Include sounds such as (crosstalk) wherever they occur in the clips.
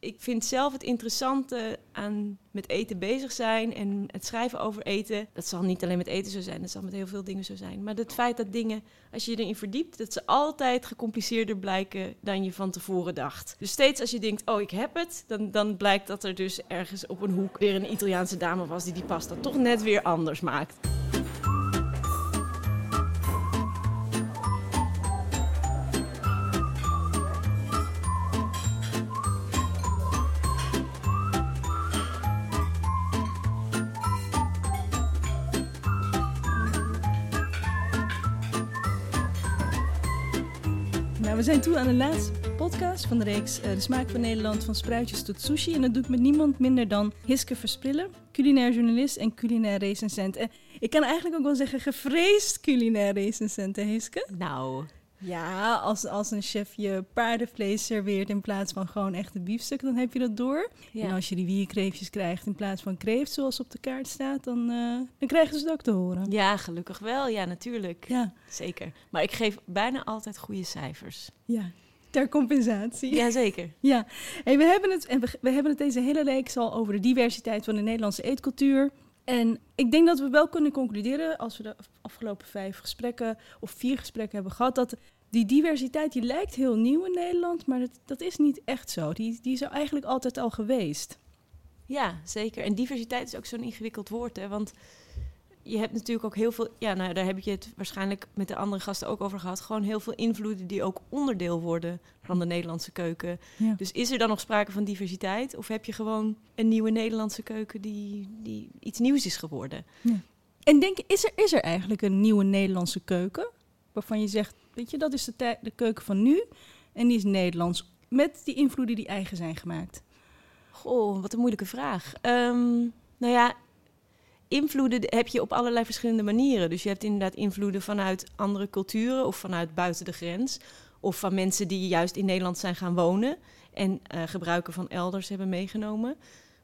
ik vind zelf het interessante aan met eten bezig zijn en het schrijven over eten. Dat zal niet alleen met eten zo zijn, dat zal met heel veel dingen zo zijn. Maar het feit dat dingen, als je je erin verdiept, dat ze altijd gecompliceerder blijken dan je van tevoren dacht. Dus steeds als je denkt, oh ik heb het, dan, dan blijkt dat er dus ergens op een hoek weer een Italiaanse dame was die die pasta toch net weer anders maakt. Zijn toe aan de laatste podcast van de reeks eh, De Smaak van Nederland van spruitjes tot sushi. En dat doe ik met niemand minder dan Hiske Verspillen, culinair journalist en culinair recensent. En ik kan eigenlijk ook wel zeggen gevreesd culinair recensent, Hiske? Nou, Ja, als, als een chef je paardenvlees serveert in plaats van gewoon echte biefstuk, dan heb je dat door. En als je rivierkreeftjes krijgt in plaats van kreeft, zoals op de kaart staat, dan, eh, dan krijgen ze het ook te horen. ja, gelukkig wel. Ja, natuurlijk. Ja, Zeker. Maar ik geef bijna altijd goede cijfers. ja. Ter compensatie. Jazeker. Ja, hey, we, hebben het, en we, we hebben het deze hele reeks al over de diversiteit van de Nederlandse eetcultuur. En ik denk dat we wel kunnen concluderen, als we de afgelopen vijf gesprekken of vier gesprekken hebben gehad, dat die diversiteit die lijkt heel nieuw in Nederland, maar dat, dat is niet echt zo. Die, die is eigenlijk altijd al geweest. Ja, zeker. En diversiteit is ook zo'n ingewikkeld woord, hè? Want je hebt natuurlijk ook heel veel... Ja, nou, daar heb je het waarschijnlijk met de andere gasten ook over gehad. Gewoon heel veel invloeden die ook onderdeel worden van de Nederlandse keuken. Ja. Dus is er dan nog sprake van diversiteit? Of heb je gewoon een nieuwe Nederlandse keuken die, die iets nieuws is geworden? En denk, is er, is er eigenlijk een nieuwe Nederlandse keuken? Waarvan je zegt, weet je, dat is de, tij- de keuken van nu en die is Nederlands. Met die invloeden die eigen zijn gemaakt. Goh, wat een moeilijke vraag. Ehm, nou ja, invloeden heb je op allerlei verschillende manieren. Dus je hebt inderdaad invloeden vanuit andere culturen of vanuit buiten de grens. Of van mensen die juist in Nederland zijn gaan wonen en eh, gebruiken van elders hebben meegenomen.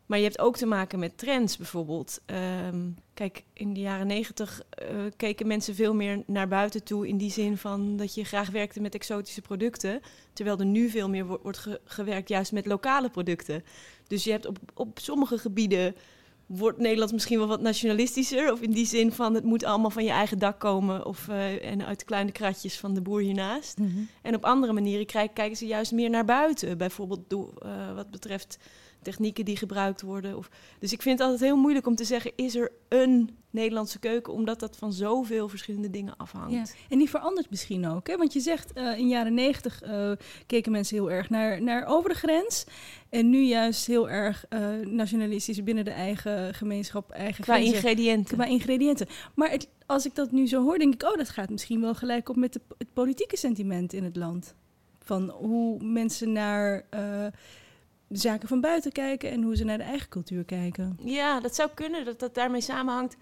Maar je hebt ook te maken met trends bijvoorbeeld. Ehm, kijk, in de jaren negentig eh, keken mensen veel meer naar buiten toe. In die zin van dat je graag werkte met exotische producten. Terwijl er nu veel meer wo- wordt ge- gewerkt juist met lokale producten. Dus je hebt op, op sommige gebieden wordt Nederland misschien wel wat nationalistischer. Of in die zin van het moet allemaal van je eigen dak komen. Of eh, en uit de kleine kratjes van de boer hiernaast. En op andere manieren kijk- kijken ze juist meer naar buiten. Bijvoorbeeld door, eh, wat betreft technieken die gebruikt worden. Of, dus ik vind het altijd heel moeilijk om te zeggen... is er een Nederlandse keuken? Omdat dat van zoveel verschillende dingen afhangt. Ja, en die verandert misschien ook. Hè? Want je zegt eh, in jaren negentig eh, keken mensen heel erg naar, naar over de grens. En nu juist heel erg eh, nationalistisch binnen de eigen gemeenschap, eigen Qua grenzen, ingrediënten. qua ingrediënten. Maar het, als ik dat nu zo hoor, denk ik, oh, dat gaat misschien wel gelijk op met de, het politieke sentiment in het land. Van hoe mensen naar de zaken van buiten kijken en hoe ze naar de eigen cultuur kijken. Ja, dat zou kunnen, dat dat daarmee samenhangt.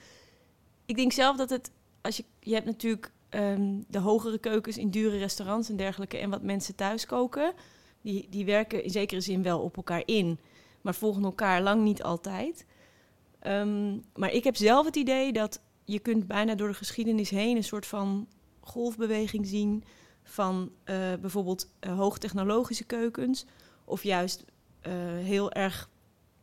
Ik denk zelf dat het, als je, je hebt natuurlijk ehm, de hogere keukens in dure restaurants en dergelijke en wat mensen thuis koken, die, die werken in zekere zin wel op elkaar in, maar volgen elkaar lang niet altijd. Ehm, maar ik heb zelf het idee dat je kunt bijna door de geschiedenis heen een soort van golfbeweging zien van eh, bijvoorbeeld eh, hoogtechnologische keukens of juist heel erg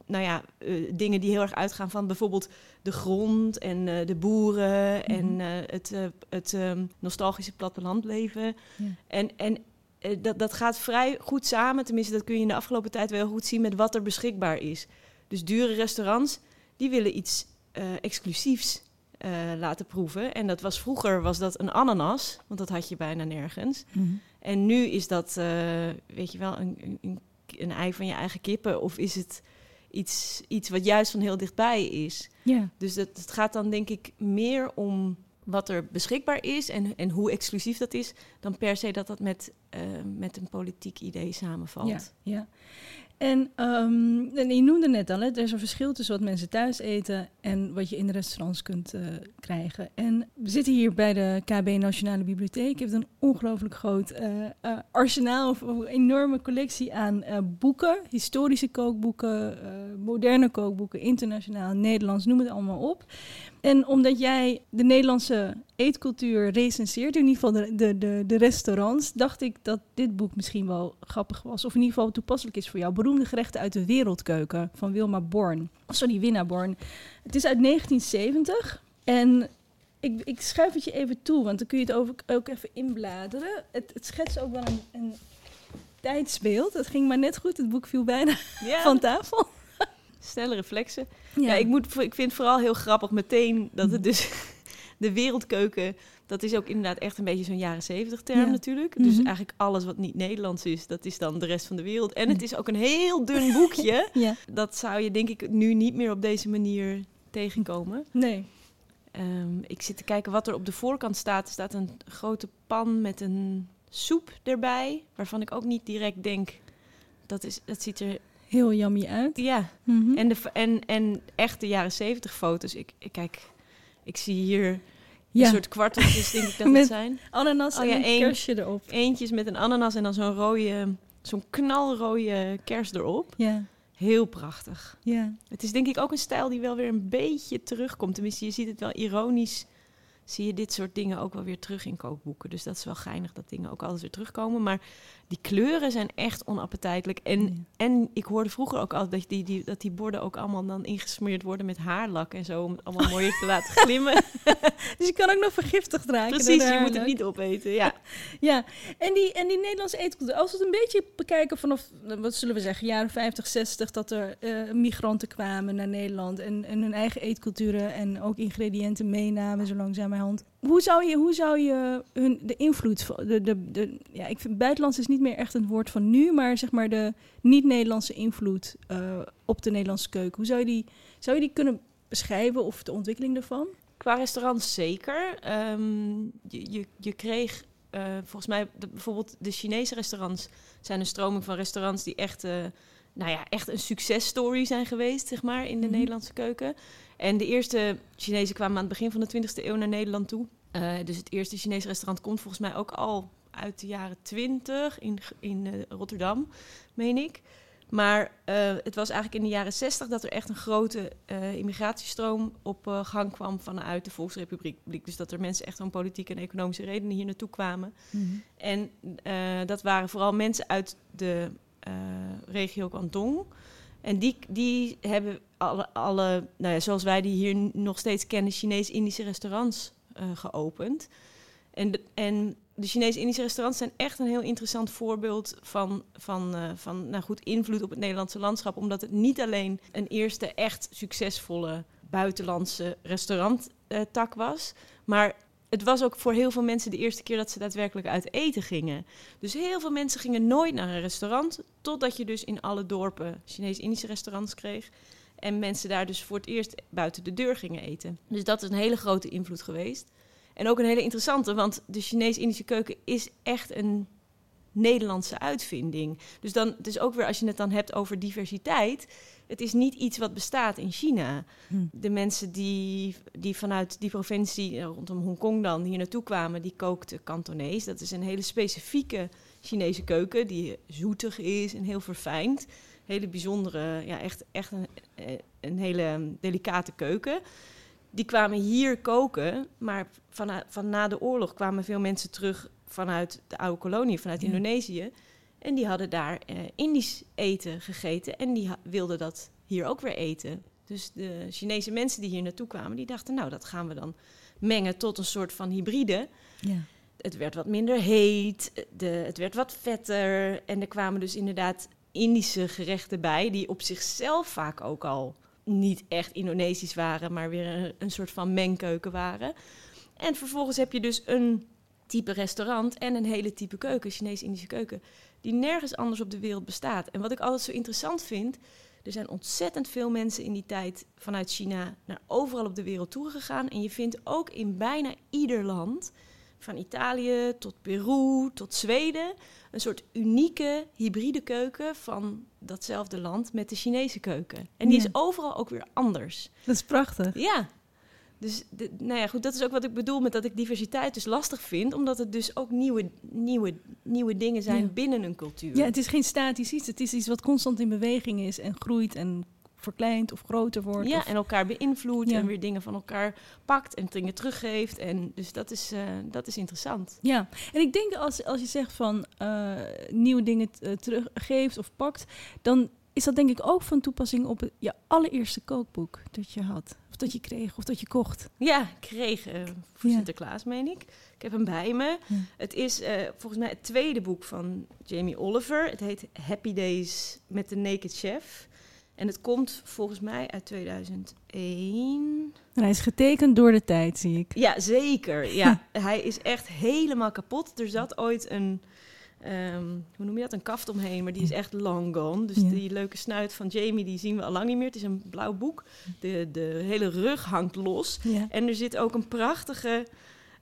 nou ja, eh, dingen die heel erg uitgaan van bijvoorbeeld de grond en eh, de boeren en Mhm. eh, het, eh, het ehm, nostalgische plattelandleven. Ja. En, en eh, dat, dat gaat vrij goed samen, tenminste dat kun je in de afgelopen tijd wel goed zien met wat er beschikbaar is. Dus dure restaurants, die willen iets eh, exclusiefs eh, laten proeven. En dat was vroeger was dat een ananas, want dat had je bijna nergens. En nu is dat, eh, weet je wel, een, een, een, een ei van je eigen kippen. Of is het iets, iets wat juist van heel dichtbij is. Ja. Dus dat, het gaat dan denk ik meer om wat er beschikbaar is en, en hoe exclusief dat is, dan per se dat dat met, eh, met een politiek idee samenvalt. Ja, ja. En, ehm, en je noemde net al, hè, er is een verschil tussen wat mensen thuis eten en wat je in de restaurants kunt eh, krijgen. En we zitten hier bij de KB Nationale Bibliotheek. Je hebt een ongelooflijk groot eh, arsenaal of, of enorme collectie aan boeken. Historische kookboeken, moderne kookboeken, internationaal, Nederlands, noem het allemaal op. En omdat jij de Nederlandse eetcultuur recenseert, in ieder geval de, de, de, de restaurants, dacht ik dat dit boek misschien wel grappig was. Of in ieder geval toepasselijk is voor jou. Beroemde gerechten uit de wereldkeuken van Wilma Born. Sorry, Winna Born. Het is uit 1970 en ik, ik schuif het je even toe, want dan kun je het ook even inbladeren. Het, het schetst ook wel een, een tijdsbeeld. Het ging maar net goed, het boek viel bijna Ja, (laughs) van tafel. Snelle reflexen. Ja, ik, moet, ik vind het vooral heel grappig meteen dat het dus... (laughs) De wereldkeuken, dat is ook inderdaad echt een beetje zo'n jaren zeventig term Ja. natuurlijk. Dus Mhm. eigenlijk alles wat niet Nederlands is, dat is dan de rest van de wereld. En het is ook een heel dun boekje. (laughs) Ja, Dat zou je denk ik nu niet meer op deze manier tegenkomen. nee. Ehm, ik zit te kijken wat er op de voorkant staat. Er staat een grote pan met een soep erbij, waarvan ik ook niet direct denk... Dat, is, dat ziet er... Heel yummy uit. Ja, Mhm. en, de, en, en echt de jaren zeventig foto's. Ik, ik kijk, ik zie hier ja. een soort kwarteltjes, denk ik dat (laughs) het zijn. ananas Oh en ja, een één. kersje erop. Eentjes met een ananas en dan zo'n rode, zo'n knalrode kers erop. Ja, Heel prachtig. ja. Het is denk ik ook een stijl die wel weer een beetje terugkomt. Tenminste, je ziet het wel ironisch. Zie je dit soort dingen ook wel weer terug in kookboeken. Dus dat is wel geinig dat dingen ook altijd weer terugkomen. Maar die kleuren zijn echt onappetijtelijk. En, Ja. en ik hoorde vroeger ook altijd dat die, die, dat die borden ook allemaal dan ingesmeerd worden met haarlak en zo. Om het allemaal mooier te laten (laughs) glimmen. Dus je kan ook nog vergiftigd raken. Precies, je moet het niet opeten. Ja. (laughs) Ja, en die, en die Nederlandse eetcultuur. Als we het een beetje bekijken vanaf, wat zullen we zeggen, jaren 50, 60, dat er eh, migranten kwamen naar Nederland en, en hun eigen eetculturen en ook ingrediënten meenamen zo langzamerhand. Hoe zou je, hoe zou je hun, de invloed, van- de, de, de, ja, ik vind buitenlands is niet meer echt een woord van nu, maar zeg maar de niet-Nederlandse invloed eh, op de Nederlandse keuken. Hoe zou je die, zou je die kunnen beschrijven of de ontwikkeling ervan? Qua restaurants zeker. Ehm, je, je, je kreeg eh, volgens mij de- bijvoorbeeld de Chinese restaurants zijn een stroming van restaurants die echt, eh, nou ja, echt een successtory zijn geweest, zeg maar, in de Mhm. Nederlandse keuken. En de eerste Chinezen kwamen aan het begin van de 20e eeuw naar Nederland toe. Eh, dus het eerste Chinese restaurant komt volgens mij ook al uit de jaren 20 in, in eh, Rotterdam, meen ik. Maar eh, het was eigenlijk in de jaren 60 dat er echt een grote immigratiestroom op gang kwam vanuit de Volksrepubliek. Dus dat er mensen echt om politieke en economische redenen hier naartoe kwamen. En eh, dat waren vooral mensen uit de regio Guangdong. En die, die hebben alle, alle nou ja, zoals wij die hier nog steeds kennen, Chinees-Indische restaurants eh, geopend. En de, en de Chinees-Indische restaurants zijn echt een heel interessant voorbeeld van, van, eh, van nou goed, invloed op het Nederlandse landschap. Omdat het niet alleen een eerste echt succesvolle buitenlandse restauranttak was, maar het was ook voor heel veel mensen de eerste keer dat ze daadwerkelijk uit eten gingen. Dus heel veel mensen gingen nooit naar een restaurant, totdat je dus in alle dorpen Chinees-Indische restaurants kreeg. En mensen daar dus voor het eerst buiten de deur gingen eten. Dus dat is een hele grote invloed geweest. En ook een hele interessante, want de Chinees-Indische keuken is echt een Nederlandse uitvinding. Dus dan, is ook weer als je het dan hebt over diversiteit. Het is niet iets wat bestaat in China. Hm. De mensen die, die vanuit die provincie eh, rondom Hongkong dan hier naartoe kwamen, die kookten Kantonees. Dat is een hele specifieke Chinese keuken die zoetig is en heel verfijnd. Hele bijzondere, ja, echt, echt een, eh, een hele delicate keuken. Die kwamen hier koken, maar van, van na de oorlog kwamen veel mensen terug vanuit de oude kolonie, vanuit Ja. Indonesië. En die hadden daar eh, Indisch eten gegeten en die wilden dat hier ook weer eten. Dus de Chinese mensen die hier naartoe kwamen, die dachten, nou, dat gaan we dan mengen tot een soort van hybride. Ja. Het werd wat minder heet, de, het werd wat vetter. En er kwamen dus inderdaad Indische gerechten bij, die op zichzelf vaak ook al niet echt Indonesisch waren, maar weer een, een soort van mengkeuken waren. En vervolgens heb je dus een type restaurant en een hele type keuken, Chinees-Indische keuken, die nergens anders op de wereld bestaat. En wat ik altijd zo interessant vind, er zijn ontzettend veel mensen in die tijd vanuit China naar overal op de wereld toegegaan. En je vindt ook in bijna ieder land, van Italië tot Peru tot Zweden, een soort unieke hybride keuken van datzelfde land met de Chinese keuken. En die Ja. is overal ook weer anders. Dat is prachtig. Ja. Dus de, nou ja, goed, dat is ook wat ik bedoel met dat ik diversiteit dus lastig vind, omdat het dus ook nieuwe, nieuwe, nieuwe dingen zijn Ja. binnen een cultuur. Ja, het is geen statisch iets. Het is iets wat constant in beweging is en groeit en verkleint of groter wordt. Ja, of- en elkaar beïnvloedt Ja. en weer dingen van elkaar pakt en dingen teruggeeft. En dus dat is, eh, dat is interessant. Ja, en ik denk als, als je zegt van eh, nieuwe dingen eh, teruggeeft of pakt, dan is dat denk ik ook van toepassing op je allereerste kookboek dat je had. Dat je kreeg, of dat je kocht. Ja, kreeg eh, voor Ja. Sinterklaas, meen ik. Ik heb hem bij me. Ja. Het is eh, volgens mij het tweede boek van Jamie Oliver. Het heet Happy Days met de Naked Chef. En het komt volgens mij uit 2001. En hij is getekend door de tijd, zie ik. Ja, zeker. Ja, (laughs) hij is echt helemaal kapot. Er zat ooit een, ehm, hoe noem je dat, een kaft omheen, maar die is echt long gone. Dus Ja. die leuke snuit van Jamie, die zien we al lang niet meer. Het is een blauw boek. De, de hele rug hangt los. Ja. En er zit ook een prachtige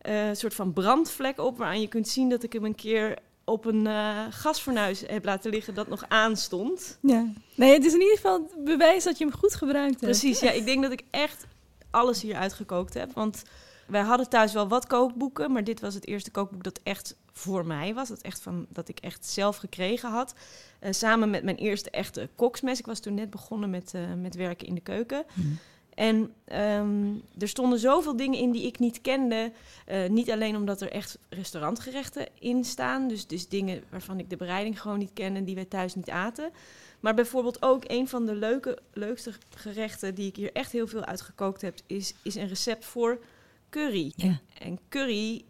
eh, soort van brandvlek op, waaraan je kunt zien dat ik hem een keer op een eh, gasfornuis heb laten liggen dat nog aanstond. ja. Nee, het is in ieder geval bewijs dat je hem goed gebruikt hebt. Precies, ja. Ik denk dat ik echt alles hier uitgekookt heb. Want wij hadden thuis wel wat kookboeken, maar dit was het eerste kookboek dat echt voor mij was. Dat, echt van, dat ik echt zelf gekregen had. Eh, samen met mijn eerste echte koksmes. Ik was toen net begonnen met, eh, met werken in de keuken. Hmm. En ehm, er stonden zoveel dingen in die ik niet kende. Eh, niet alleen omdat er echt restaurantgerechten in staan. Dus, dus dingen waarvan ik de bereiding gewoon niet ken en die wij thuis niet aten. Maar bijvoorbeeld ook een van de leuke, leukste gerechten die ik hier echt heel veel uitgekookt heb, is, is een recept voor curry. En curry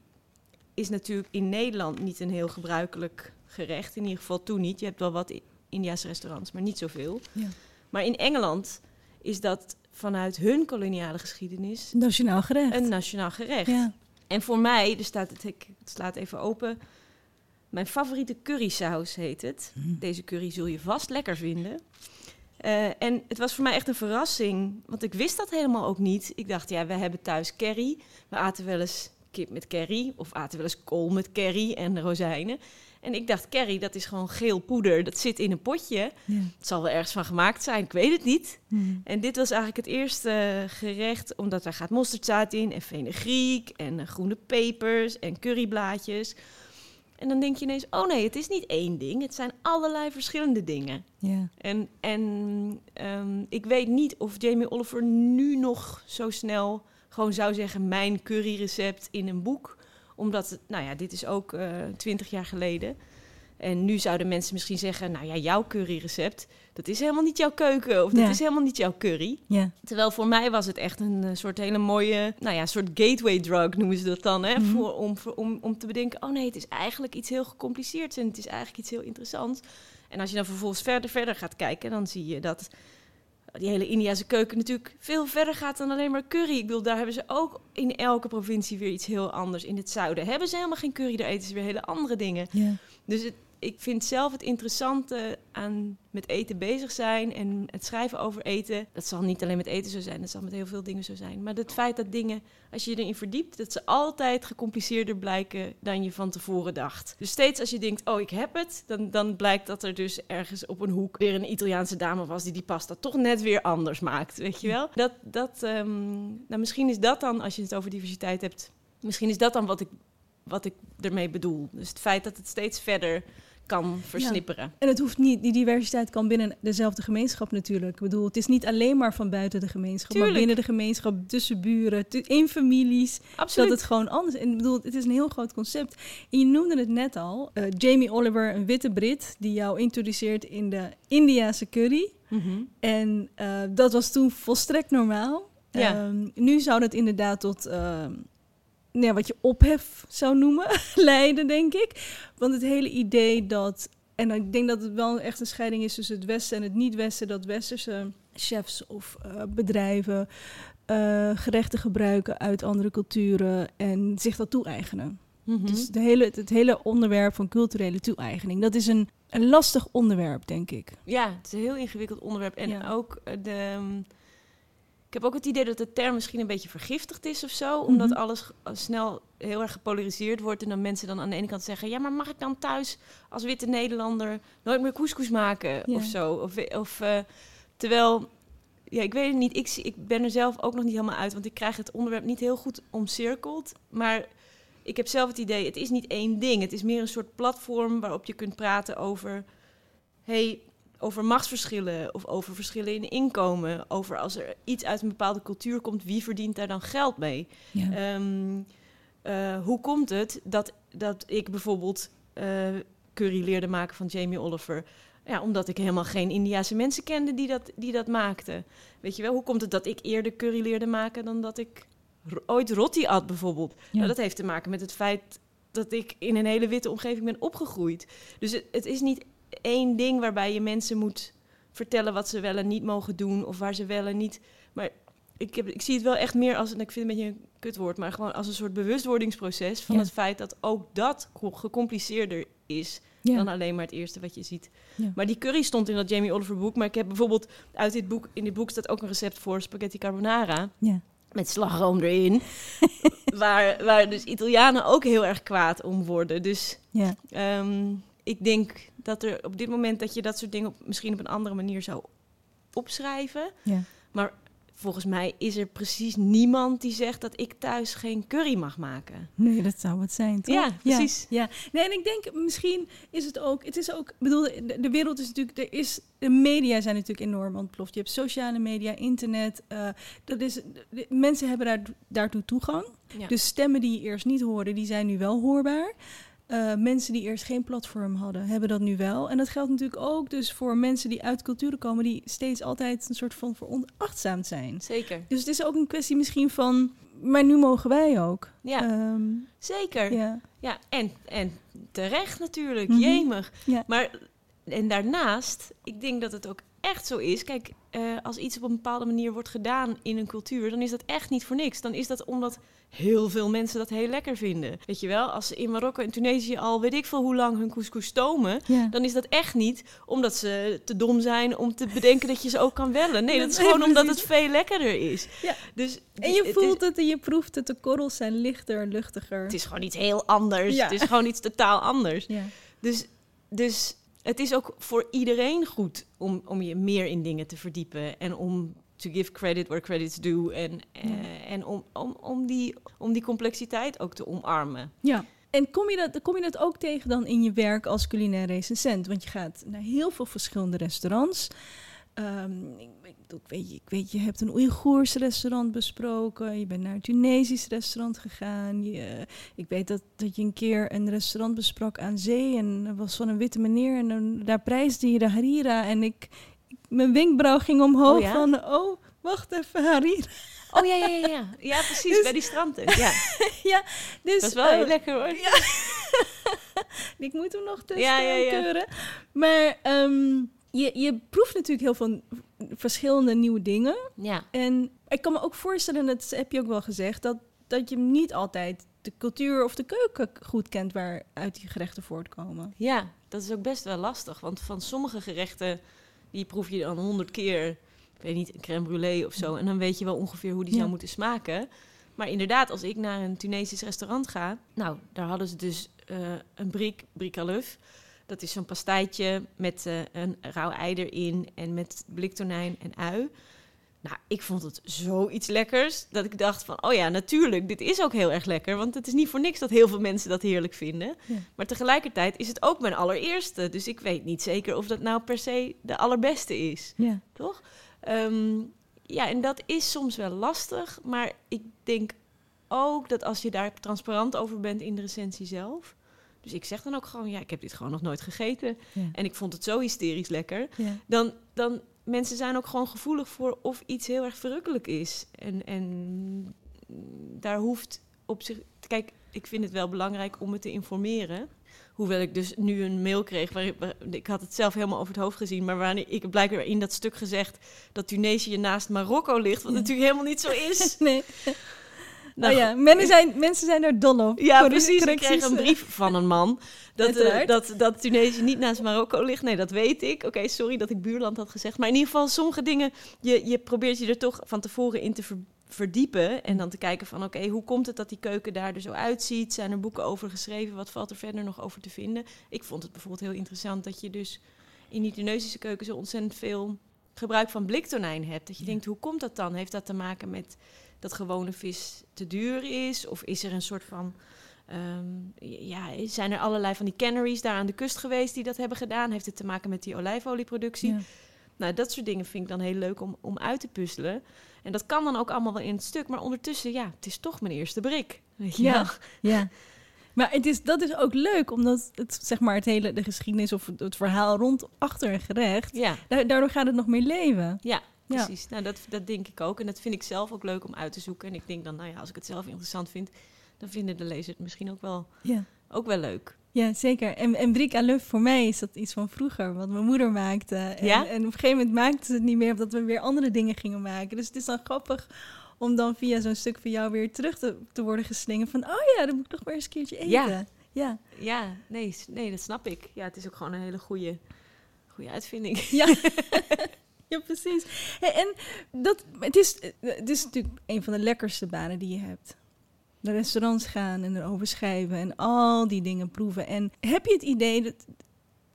is natuurlijk in Nederland niet een heel gebruikelijk gerecht. In ieder geval toen niet. Je hebt wel wat I- Indiase restaurants, maar niet zoveel. Ja. Maar in Engeland is dat vanuit hun koloniale geschiedenis Nationaal gerecht. een nationaal gerecht. ja. En voor mij, er staat het, ik slaat even open. Mijn favoriete currysaus heet het. Deze curry zul je vast lekker vinden. Eh, en het was voor mij echt een verrassing, want ik wist dat helemaal ook niet. Ik dacht, ja, we hebben thuis curry. We aten wel eens kip met curry of aten wel eens kool met curry en rozijnen. En ik dacht, curry, dat is gewoon geel poeder. Dat zit in een potje. Ja. Het zal wel ergens van gemaakt zijn, ik weet het niet. En dit was eigenlijk het eerste eh, gerecht, omdat daar gaat mosterdzaad in en fenugreek en eh, groene pepers en curryblaadjes. En dan denk je ineens, oh nee, het is niet één ding, het zijn allerlei verschillende dingen. Ja. En, en ehm, ik weet niet of Jamie Oliver nu nog zo snel gewoon zou zeggen mijn curryrecept in een boek. Omdat, nou ja, dit is ook twintig jaar geleden. En nu zouden mensen misschien zeggen, nou ja, jouw curryrecept, dat is helemaal niet jouw keuken of dat Ja. is helemaal niet jouw curry. Ja. Terwijl voor mij was het echt een eh, soort hele mooie, nou ja, soort gateway drug noemen ze dat dan, hè? Mhm. Voor, om, voor, om, om te bedenken, oh nee, het is eigenlijk iets heel gecompliceerds en het is eigenlijk iets heel interessants. En als je dan vervolgens verder, verder gaat kijken, dan zie je dat die hele Indiase keuken natuurlijk veel verder gaat dan alleen maar curry. Ik bedoel, daar hebben ze ook in elke provincie weer iets heel anders. In het zuiden hebben ze helemaal geen curry, daar eten ze weer hele andere dingen. Ja. Dus het, ik vind zelf het interessante aan met eten bezig zijn en het schrijven over eten. Dat zal niet alleen met eten zo zijn, dat zal met heel veel dingen zo zijn. Maar het feit dat dingen, als je je erin verdiept, dat ze altijd gecompliceerder blijken dan je van tevoren dacht. Dus steeds als je denkt, oh ik heb het, dan, dan blijkt dat er dus ergens op een hoek weer een Italiaanse dame was die die pasta toch net weer anders maakt, weet je wel? Dat, dat, ehm, nou misschien is dat dan, als je het over diversiteit hebt, misschien is dat dan wat ik, wat ik ermee bedoel. Dus het feit dat het steeds verder kan versnipperen. En het hoeft niet, die diversiteit kan binnen dezelfde gemeenschap natuurlijk. Ik bedoel, het is niet alleen maar van buiten de gemeenschap, Tuurlijk. maar binnen de gemeenschap, tussen buren, in families. Absoluut. Dat het gewoon anders is. En ik bedoel, het is een heel groot concept. En je noemde het net al, eh, Jamie Oliver, een witte Brit, die jou introduceert in de Indiase curry. Mhm. En eh, dat was toen volstrekt normaal. Ja. Ehm, nu zou dat inderdaad tot ehm, nou ja, wat je ophef zou noemen (laughs) leiden, denk ik. Want het hele idee dat. En ik denk dat het wel echt een scheiding is tussen het Westen en het niet-Westen. Dat Westerse chefs of eh, bedrijven eh, gerechten gebruiken uit andere culturen en zich dat toe-eigenen. Mhm. Dus het hele, het hele onderwerp van culturele toe-eigening, dat is een, een lastig onderwerp, denk ik. Ja, het is een heel ingewikkeld onderwerp. En Ja. ook eh, de. ehm, Ik heb ook het idee dat de term misschien een beetje vergiftigd is of zo. Omdat Mhm. alles g- snel heel erg gepolariseerd wordt. En dan mensen dan aan de ene kant zeggen... ja, maar mag ik dan thuis als witte Nederlander nooit meer couscous maken Ja. of zo? Of, of, eh, terwijl, ja, ik weet het niet. Ik, ik ben er zelf ook nog niet helemaal uit. Want ik krijg het onderwerp niet heel goed omcirkeld. Maar ik heb zelf het idee, het is niet één ding. Het is meer een soort platform waarop je kunt praten over... hey, over machtsverschillen of over verschillen in inkomen. Over als er iets uit een bepaalde cultuur komt, wie verdient daar dan geld mee? Ja. Ehm, eh, hoe komt het dat, dat ik bijvoorbeeld eh, curry leerde maken van Jamie Oliver? Ja, omdat ik helemaal geen Indiase mensen kende die dat, die dat maakten. Weet je wel, hoe komt het dat ik eerder curry leerde maken dan dat ik ooit roti at bijvoorbeeld? Ja. Nou, dat heeft te maken met het feit dat ik in een hele witte omgeving ben opgegroeid. Dus het, het is niet één ding waarbij je mensen moet vertellen wat ze wel en niet mogen doen of waar ze wel en niet. Maar ik, heb, ik zie het wel echt meer als, en ik vind het een beetje een kutwoord, maar gewoon als een soort bewustwordingsproces van Ja. het feit dat ook dat co- gecompliceerder is Ja. dan alleen maar het eerste wat je ziet. Ja. Maar die curry stond in dat Jamie Oliver boek, maar ik heb bijvoorbeeld uit dit boek, in dit boek staat ook een recept voor spaghetti carbonara Ja. met slagroom erin, (laughs) waar, waar dus Italianen ook heel erg kwaad om worden. Dus Ja. Ik denk dat er op dit moment dat je dat soort dingen op, misschien op een andere manier zou opschrijven. Ja. Maar volgens mij is er precies niemand die zegt dat ik thuis geen curry mag maken. Nee, dat zou het zijn, toch? Ja, precies. Ja, Nee, en ik denk misschien is het ook... Het is ook... Bedoel, de, de wereld is natuurlijk... Er is, de media zijn natuurlijk enorm ontploft. Je hebt sociale media, internet. eh, dat is, de- mensen hebben daar, daartoe toegang. Ja. Dus stemmen die je eerst niet hoorde, die zijn nu wel hoorbaar. Eh, mensen die eerst geen platform hadden, hebben dat nu wel. En dat geldt natuurlijk ook dus voor mensen die uit culturen komen... die steeds altijd een soort van veronachtzaamd zijn. Zeker. Dus het is ook een kwestie misschien van... maar nu mogen wij ook. Ja, Ehm, zeker. Ja, ja. en, en terecht natuurlijk, Mhm. jemig. Ja. Maar en daarnaast, ik denk dat het ook echt zo is. Kijk, eh, als iets op een bepaalde manier wordt gedaan in een cultuur, dan is dat echt niet voor niks. Dan is dat omdat heel veel mensen dat heel lekker vinden. Weet je wel, als ze in Marokko en Tunesië al weet ik veel hoe lang hun couscous stomen, ja. dan is dat echt niet omdat ze te dom zijn om te bedenken dat je ze ook kan wellen. Nee, (laughs) dat is gewoon omdat het veel lekkerder is. Ja. Dus En je het voelt is, het en je proeft het. De korrels zijn lichter, luchtiger. het is gewoon iets heel anders. Ja. Het is gewoon iets totaal anders. Ja. Dus, dus het is ook voor iedereen goed om, om je meer in dingen te verdiepen. En om to give credit where credit's due. En, eh, en om, om, om, die, om die complexiteit ook te omarmen. ja. En kom je, dat, kom je dat ook tegen dan in je werk als culinair recensent? Want je gaat naar heel veel verschillende restaurants. Ehm, ik, weet, je- ik weet, je hebt een Oeigoers restaurant besproken. Je bent naar een Tunesisch restaurant gegaan. Je, ik weet dat, dat je een keer een restaurant besprak aan zee. En dat was van een witte meneer. En daar prijsde je de harira. En ik, mijn wenkbrauw ging omhoog Oh ja? van... Oh, wacht even, harira. Oh ja, ja, ja. Ja, ja (laughs) precies, Dus- bij die strandtent. (laughs) Ja, Dus, dat is wel eh, heel lekker hoor. (laughs) Ik moet hem nog testen Ja, ja, ja. Maar ehm, je, je proeft natuurlijk heel veel verschillende nieuwe dingen. Ja, En ik kan me ook voorstellen, dat heb je ook wel gezegd, dat, dat je niet altijd de cultuur of de keuken goed kent waaruit die gerechten voortkomen. ja, dat is ook best wel lastig. Want van sommige gerechten, die proef je dan honderd keer. Ik weet niet, een crème brûlée of zo. En dan weet je wel ongeveer hoe die Ja. zou moeten smaken. Maar inderdaad, als ik naar een Tunesisch restaurant ga... Nou, daar hadden ze dus eh, een brik, brik à l'œuf. Dat is zo'n pastijtje met eh, een rauw ei erin... en met bliktonijn en ui. Nou, ik vond het zoiets lekkers... dat ik dacht van, oh ja, natuurlijk, dit is ook heel erg lekker. Want het is niet voor niks dat heel veel mensen dat heerlijk vinden. Ja. Maar tegelijkertijd is het ook mijn allereerste. Dus ik weet niet zeker of dat nou per se de allerbeste is. Ja. Toch? Ehm, ja, en dat is soms wel lastig. Maar ik denk ook dat als je daar transparant over bent in de recensie zelf. Dus ik zeg dan ook gewoon, ja, ik heb dit gewoon nog nooit gegeten. Ja. En ik vond het zo hysterisch lekker. Ja. Dan, dan mensen zijn ook gewoon gevoelig voor of iets heel erg verrukkelijk is. En, en daar hoeft op zich. Kijk, ik vind het wel belangrijk om me te informeren. Hoewel ik dus nu een mail kreeg, waar ik, waar- ik had het zelf helemaal over het hoofd gezien, maar waarin ik blijkbaar in dat stuk gezegd dat Tunesië naast Marokko ligt, wat Ja. natuurlijk helemaal niet zo is. (laughs) Nee. Nou, oh ja, mensen zijn, mensen zijn er dol op. Ja, precies. Ik kreeg een brief van een man (laughs) dat, Uiteraard. dat, dat Tunesië niet naast Marokko ligt. Nee, dat weet ik. Oké, sorry dat ik buurland had gezegd. Maar in ieder geval, sommige dingen, je, je probeert je er toch van tevoren in te ver- verdiepen. En dan te kijken van, oké, hoe komt het dat die keuken daar er zo uitziet? Zijn er boeken over geschreven? Wat valt er verder nog over te vinden? Ik vond het bijvoorbeeld heel interessant dat je dus in die Tunesische keuken zo ontzettend veel gebruik van bliktonijn hebt. Dat je Ja. denkt, hoe komt dat dan? Heeft dat te maken met dat gewone vis te duur is? Of is er een soort van Ehm, ja, zijn er allerlei van die canneries daar aan de kust geweest die dat hebben gedaan? Heeft het te maken met die olijfolieproductie? Ja. Nou, dat soort dingen vind ik dan heel leuk om, om uit te puzzelen. En dat kan dan ook allemaal wel in het stuk. Maar ondertussen, ja, het is toch mijn eerste brik. Weet je Ja. wel? Ja. Maar het is, dat is ook leuk, omdat het, zeg maar, het hele, de geschiedenis of het, het verhaal rond achter een gerecht, Ja, da- daardoor gaat het nog meer leven. ja, Ja. precies. Nou, dat, dat denk ik ook. En dat vind ik zelf ook leuk om uit te zoeken. En ik denk dan, nou ja, als ik het zelf interessant vind, dan vinden de lezers het misschien ook wel, Ja. ook wel leuk. Ja, zeker. En, en Briek à voor mij is dat iets van vroeger, wat mijn moeder maakte. En, Ja? en op een gegeven moment maakte ze het niet meer, omdat we weer andere dingen gingen maken. Dus het is dan grappig om dan via zo'n stuk van jou weer terug te, te worden geslingerd van, oh ja, dan moet ik toch maar eens een keertje eten. Ja. Ja. Ja, nee, nee, dat snap ik. Ja, het is ook gewoon een hele goede, goede uitvinding. Ja. (laughs) (laughs) ja, precies. En dat, het, is, het is natuurlijk een van de lekkerste banen die je hebt. Naar restaurants gaan en erover schrijven en al die dingen proeven. En heb je het idee, dat,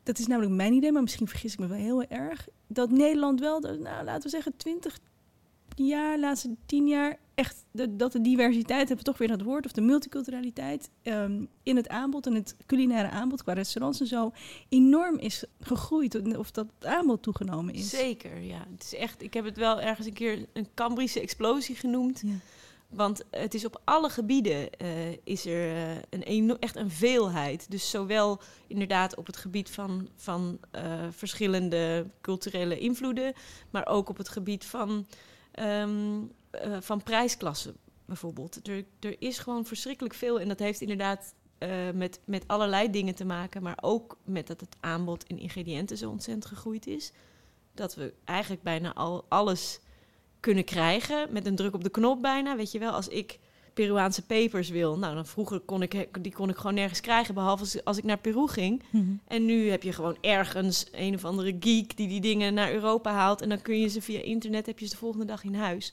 dat is namelijk mijn idee, maar misschien vergis ik me wel heel erg, dat Nederland wel, de- nou, laten we zeggen, 20 jaar, laatste 10 jaar, echt de, dat de diversiteit, hebben we toch weer dat woord, of de multiculturaliteit ehm, in het aanbod en het culinaire aanbod qua restaurants en zo, enorm is gegroeid, of dat het aanbod toegenomen is. Zeker, ja. Het is echt, ik heb het wel ergens een keer een Cambrische explosie genoemd. Ja. Want het is op alle gebieden eh, is er eh, een echt een veelheid. Dus zowel inderdaad op het gebied van, van eh, verschillende culturele invloeden, maar ook op het gebied van, ehm, eh, van prijsklassen bijvoorbeeld. Er, er is gewoon verschrikkelijk veel en dat heeft inderdaad eh, met, met allerlei dingen te maken, maar ook met dat het aanbod in ingrediënten zo ontzettend gegroeid is. Dat we eigenlijk bijna al alles kunnen krijgen met een druk op de knop bijna. Weet je wel, als ik Peruaanse pepers wil, nou dan vroeger kon ik die kon ik gewoon nergens krijgen, behalve als, als ik naar Peru ging. Mhm. En nu heb je gewoon ergens een of andere geek die die dingen naar Europa haalt en dan kun je ze via internet heb je ze de volgende dag in huis.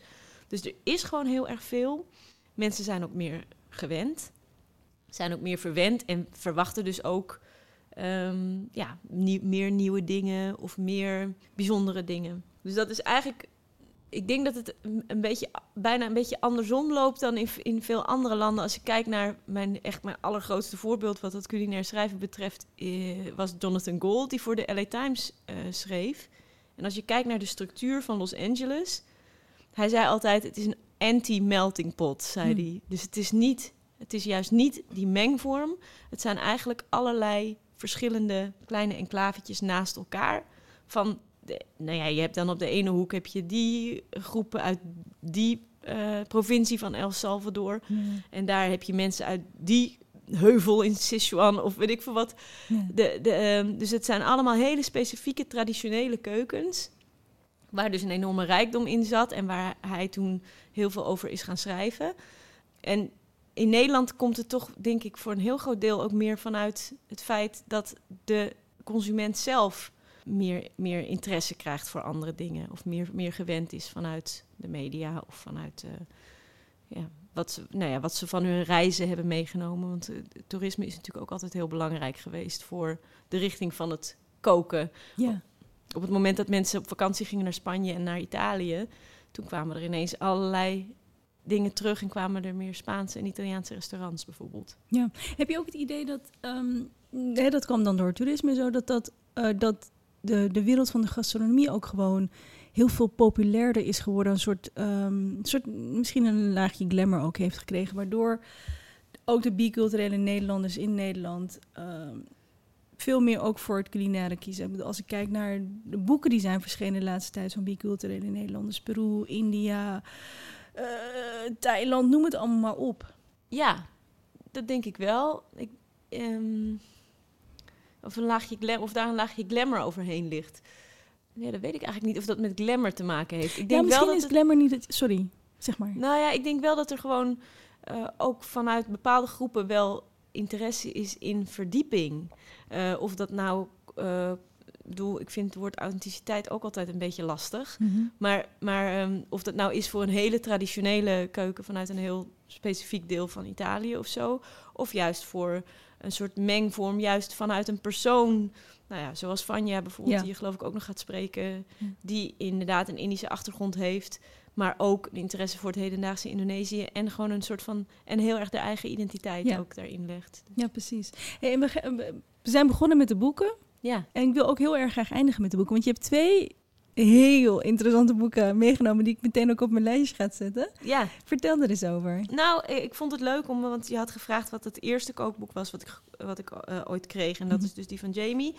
Dus er is gewoon heel erg veel. Mensen zijn ook meer gewend, zijn ook meer verwend en verwachten dus ook ehm, ja, meer nieuwe dingen of meer bijzondere dingen. Dus dat is eigenlijk ik denk dat het een- beetje, bijna een beetje andersom loopt dan in, in veel andere landen. Als je kijkt naar mijn, echt mijn allergrootste voorbeeld wat het culinair schrijven betreft, eh, was Jonathan Gold, die voor de LA Times eh, schreef. En als je kijkt naar de structuur van Los Angeles, hij zei altijd: het is een anti-melting pot, zei Hmm. hij. Dus het is niet, het is juist niet die mengvorm. Het zijn eigenlijk allerlei verschillende kleine enclavetjes naast elkaar. Van de, nou ja, je hebt dan op de ene hoek heb je die groepen uit die eh, provincie van El Salvador. En daar heb je mensen uit die heuvel in Sichuan of weet ik veel wat. Ja. De, de, ehm, dus het zijn allemaal hele specifieke traditionele keukens. Waar dus een enorme rijkdom in zat en waar hij toen heel veel over is gaan schrijven. En in Nederland komt het toch, denk ik, voor een heel groot deel ook meer vanuit het feit dat de consument zelf meer, meer interesse krijgt voor andere dingen. Of meer, meer gewend is vanuit de media of vanuit eh, ja, wat, ze, nou ja, wat ze van hun reizen hebben meegenomen. Want eh, toerisme is natuurlijk ook altijd heel belangrijk geweest voor de richting van het koken. Ja. Op het moment dat mensen op vakantie gingen naar Spanje en naar Italië, toen kwamen er ineens allerlei dingen terug en kwamen er meer Spaanse en Italiaanse restaurants bijvoorbeeld. Heb je ook het idee dat, ehm, dat kwam dan door toerisme zo, dat, dat, eh, dat de, de wereld van de gastronomie ook gewoon heel veel populairder is geworden. Een soort, ehm, soort misschien een laagje glamour ook heeft gekregen, waardoor ook de biculturele Nederlanders in Nederland ehm, veel meer ook voor het culinaire kiezen. Als ik kijk naar de boeken die zijn verschenen de laatste tijd van biculturele Nederlanders, Peru, India, eh, Thailand, noem het allemaal maar op. Ja, dat denk ik wel. Ik, ehm, of, een laagje glam, of daar een laagje glamour overheen ligt. Nee, dat weet ik eigenlijk niet of dat met glamour te maken heeft. Ik Ja, denk misschien wel dat is het, glamour niet het... Sorry, zeg maar. Nou ja, ik denk wel dat er gewoon eh, ook vanuit bepaalde groepen wel interesse is in verdieping. Eh, of dat nou, ik bedoel, ik vind het woord authenticiteit ook altijd een beetje lastig. Maar, maar ehm, of dat nou is voor een hele traditionele keuken vanuit een heel specifiek deel van Italië of zo. Of juist voor een soort mengvorm, juist vanuit een persoon nou ja, zoals Vanja bijvoorbeeld, Ja. die je geloof ik ook nog gaat spreken, die inderdaad een Indische achtergrond heeft, maar ook een interesse voor het hedendaagse Indonesië en gewoon een soort van, en heel erg de eigen identiteit Ja. ook daarin legt. Ja, precies. Hey, we zijn begonnen met de boeken. Ja, En ik wil ook heel erg graag eindigen met de boeken. Want je hebt twee heel interessante boeken meegenomen... die ik meteen ook op mijn lijstje ga zetten. ja. Vertel er eens over. Nou, eh, ik vond het leuk om, want je had gevraagd wat het eerste kookboek was wat ik, wat ik eh, ooit kreeg. En dat Mhm. is dus die van Jamie.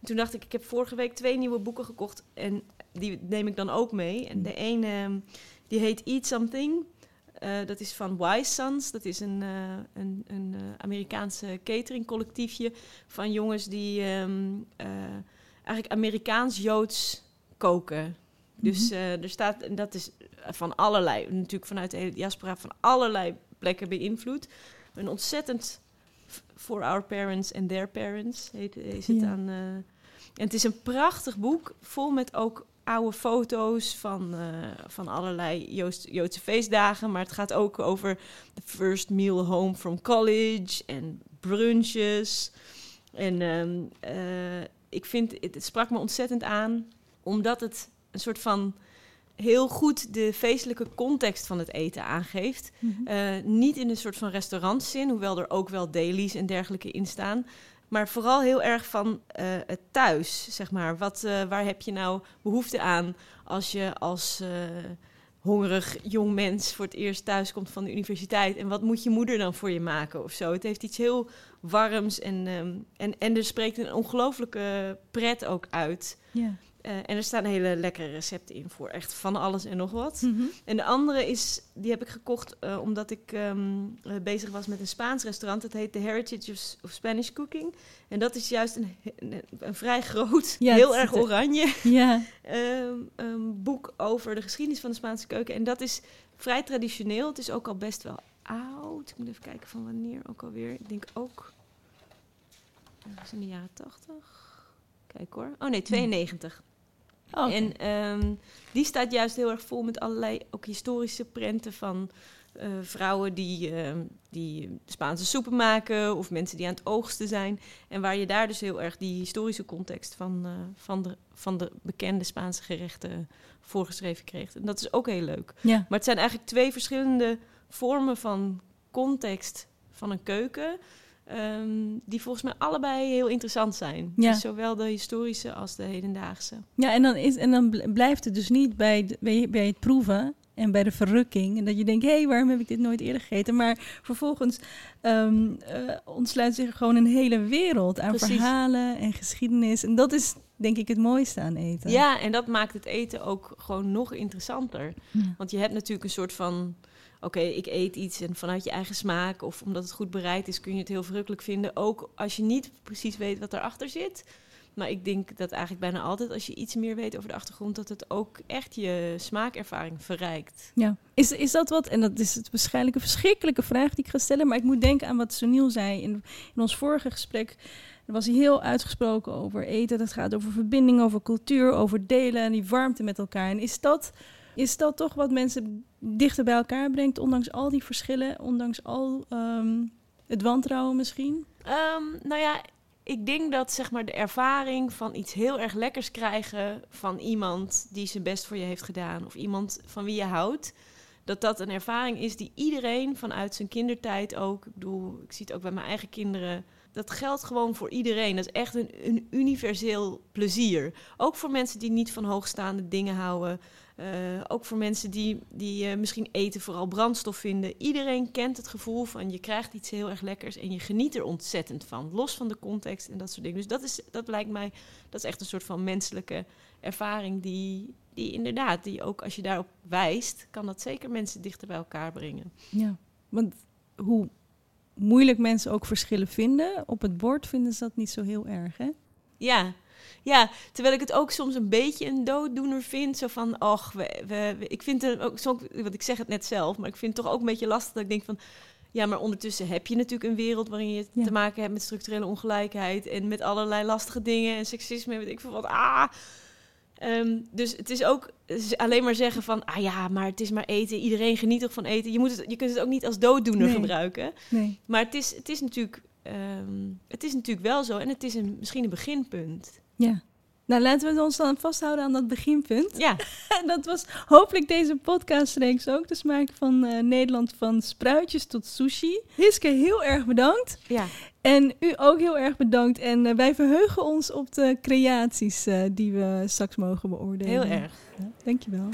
En toen dacht ik, ik heb vorige week twee nieuwe boeken gekocht en die neem ik dan ook mee. En de ene, ehm, die heet Eat Something. Eh, dat is van Wise Sons. Dat is een, eh, een, een eh, Amerikaanse cateringcollectiefje van jongens die ehm, eh, eigenlijk Amerikaans-Joods koken. Dus Mhm. er staat, en dat is van allerlei, natuurlijk vanuit de hele diaspora, van allerlei plekken beïnvloed. Een ontzettend for our parents and their parents heet, is het Ja. aan. en het is een prachtig boek, vol met ook oude foto's van, eh, van allerlei Joost, Joodse feestdagen. Maar het gaat ook over the first meal home from college en brunches. En ehm, eh, ik vind, het, het sprak me ontzettend aan, omdat het een soort van heel goed de feestelijke context van het eten aangeeft. Mhm. Eh, niet in een soort van restaurantzin, hoewel er ook wel dailies en dergelijke in staan. Maar vooral heel erg van eh, het thuis, zeg maar. Wat, eh, waar heb je nou behoefte aan als je als eh, hongerig jong mens voor het eerst thuis komt van de universiteit? En wat moet je moeder dan voor je maken of zo? Het heeft iets heel warms en, ehm, en, en er spreekt een ongelooflijke pret ook uit. Ja. Eh, en er staan hele lekkere recepten in voor echt van alles en nog wat. Mhm. En de andere is, die heb ik gekocht eh, omdat ik ehm, eh, bezig was met een Spaans restaurant. Dat heet The Heritage of, of Spanish Cooking. En dat is juist een, een, een vrij groot, Ja, heel het erg er- oranje (laughs) Ja. ehm, een boek over de geschiedenis van de Spaanse keuken. En dat is vrij traditioneel. Het is ook al best wel oud. Ik moet even kijken van wanneer ook alweer. Ik denk ook in de jaren tachtig. Kijk hoor. Oh nee, 92. Oh. En ehm, die staat juist heel erg vol met allerlei ook historische prenten van eh, vrouwen die, ehm, die Spaanse soepen maken of mensen die aan het oogsten zijn. En waar je daar dus heel erg die historische context van, eh, van, de, van de bekende Spaanse gerechten voorgeschreven kreeg. En dat is ook heel leuk. ja. Maar het zijn eigenlijk twee verschillende vormen van context van een keuken. Ehm, die volgens mij allebei heel interessant zijn. Ja. Dus zowel de historische als de hedendaagse. ja, en dan, is, en dan bl- blijft het dus niet bij, de- bij, bij het proeven en bij de verrukking. En dat je denkt, hé, hey, waarom heb ik dit nooit eerder gegeten? Maar vervolgens eh, ontsluit zich gewoon een hele wereld aan Precies. verhalen en geschiedenis. En dat is denk ik het mooiste aan eten. Ja, en dat maakt het eten ook gewoon nog interessanter. Ja. Want je hebt natuurlijk een soort van... Oké, ik eet iets en vanuit je eigen smaak... of omdat het goed bereid is, kun je het heel verrukkelijk vinden. Ook als je niet precies weet wat erachter zit. Maar ik denk dat eigenlijk bijna altijd... als je iets meer weet over de achtergrond... dat het ook echt je smaakervaring verrijkt. Ja. Is, is dat wat, en dat is het waarschijnlijk een verschrikkelijke vraag die ik ga stellen, maar ik moet denken aan wat Sunil zei in, in ons vorige gesprek. Er was hij heel uitgesproken over eten. Dat gaat over verbinding, over cultuur, over delen en die warmte met elkaar. En is dat, is dat toch wat mensen dichter bij elkaar brengt, ondanks al die verschillen, ondanks al ehm, het wantrouwen misschien? Ehm, nou ja, ik denk dat zeg maar de ervaring van iets heel erg lekkers krijgen van iemand die zijn best voor je heeft gedaan of iemand van wie je houdt, dat dat een ervaring is die iedereen vanuit zijn kindertijd ook, ik bedoel, ik zie het ook bij mijn eigen kinderen, dat geldt gewoon voor iedereen. Dat is echt een, een universeel plezier. Ook voor mensen die niet van hoogstaande dingen houden. Eh, ook voor mensen die, die eh, misschien eten vooral brandstof vinden. Iedereen kent het gevoel van je krijgt iets heel erg lekkers en je geniet er ontzettend van. Los van de context en dat soort dingen. Dus dat, is, dat lijkt mij, dat is echt een soort van menselijke ervaring die, die inderdaad, die ook als je daarop wijst, kan dat zeker mensen dichter bij elkaar brengen. Ja, want hoe moeilijk mensen ook verschillen vinden, op het bord vinden ze dat niet zo heel erg, hè? Ja. Ja, terwijl ik het ook soms een beetje een dooddoener vind. Zo van, och, we, we, we- ik vind het ook, soms, want ik zeg het net zelf, maar ik vind het toch ook een beetje lastig dat ik denk van, ja, maar ondertussen heb je natuurlijk een wereld waarin je Ja. te maken hebt met structurele ongelijkheid en met allerlei lastige dingen en seksisme en weet ik veel wat. Ah! Ehm, dus het is ook alleen maar zeggen van, ah ja, maar het is maar eten. Iedereen geniet toch van eten. Je, moet het, je kunt het ook niet als dooddoener Nee. gebruiken. Nee. Maar het is, het is natuurlijk ehm, het is natuurlijk wel zo en het is een, misschien een beginpunt. Ja. Nou, laten we ons dan vasthouden aan dat beginpunt. Ja, En (laughs) dat was hopelijk deze podcastreeks ook. De smaak van eh, Nederland van spruitjes tot sushi. Hiske, heel erg bedankt. ja. En u ook heel erg bedankt. En eh, wij verheugen ons op de creaties eh, die we straks mogen beoordelen. heel erg. Ja, dankjewel.